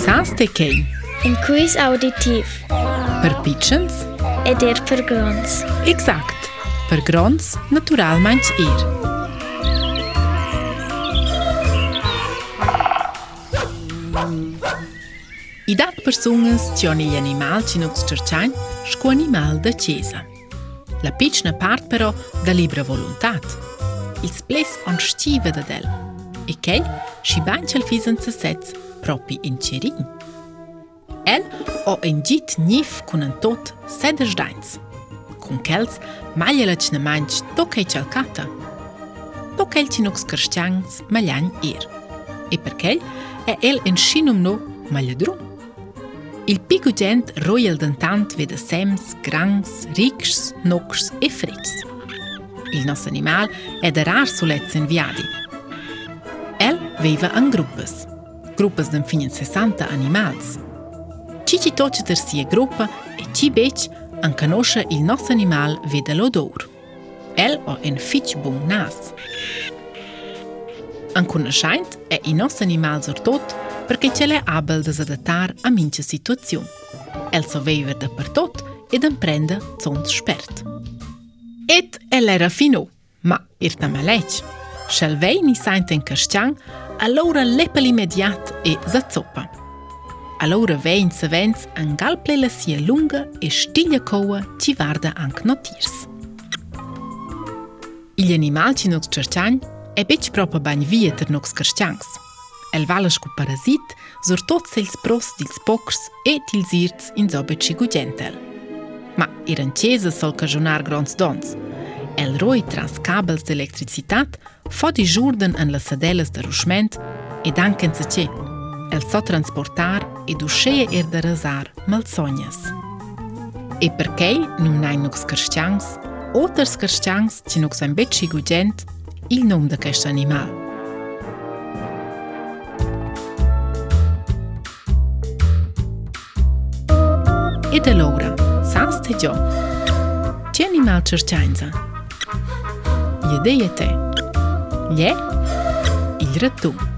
Sans të kej Inkuis auditiv Për pichens E dir për grons Exakt Për grons natural manç ir I datë për sungës që një animal që nuk së qërqanj Shku animal dhe qeza La pichna part però da libra volontat Il spless on shtive da del, e și bani cel fi în săseț, proprii în cerin. El o îngit nif cu un tot sedăș dainți. Cum chelți, mai el cine manci tocai cel cată. Tocai cinuc scârșteanți măleani ir. E perché e el în no nu mălădrum. Il picu gent roiel dentant vede sems, grangs, rics, nocs e frics. Il nostro animal è da rar suletz in viadi, vejva në grupës. Grupës dhe në finjën santa animals. Qi që to që sie e e qi beq në kanosha il nos animal vede lo El o en fiq bung nas. Në kunë shajnët e i nos animal zërtot përke që le abel dhe zëdëtar a minqë situacion. El so da per përtot e dhe mprende cëndë shpert. Et e lera finu, ma irta me leqë. Shalvej një sajnë të në kështjanë Allora lepëllë immediat e zazzoppa. Allora vejnë së vendës anë galë plele si e lungë e shtillë e kohë që i varda anë këno tirsë. Illë animal që i e betë që propë bënjë vijë tërë nuk të kërshtjangës. Elë vallësh ku parazitë zortot se i lësëprosë t'i lësëpokrës e t'i lësirtës i nëzobet që i Ma i rëndqezës sol ka zhonar grons donës elroj trans kabels dhe elektricitat, fot i zhurden në lësëdeles dhe rushment, e danken se që, el so transportar e dusheje e rdë rëzar më lësonjës. E përkej në mënaj nuk skërshqangës, otër skërshqangës që nuk se që i gugjent, il nëmë dhe kështë animal. E të logra, sa së të gjohë, Qeni malë qërë gli dejete? Lje il ratto.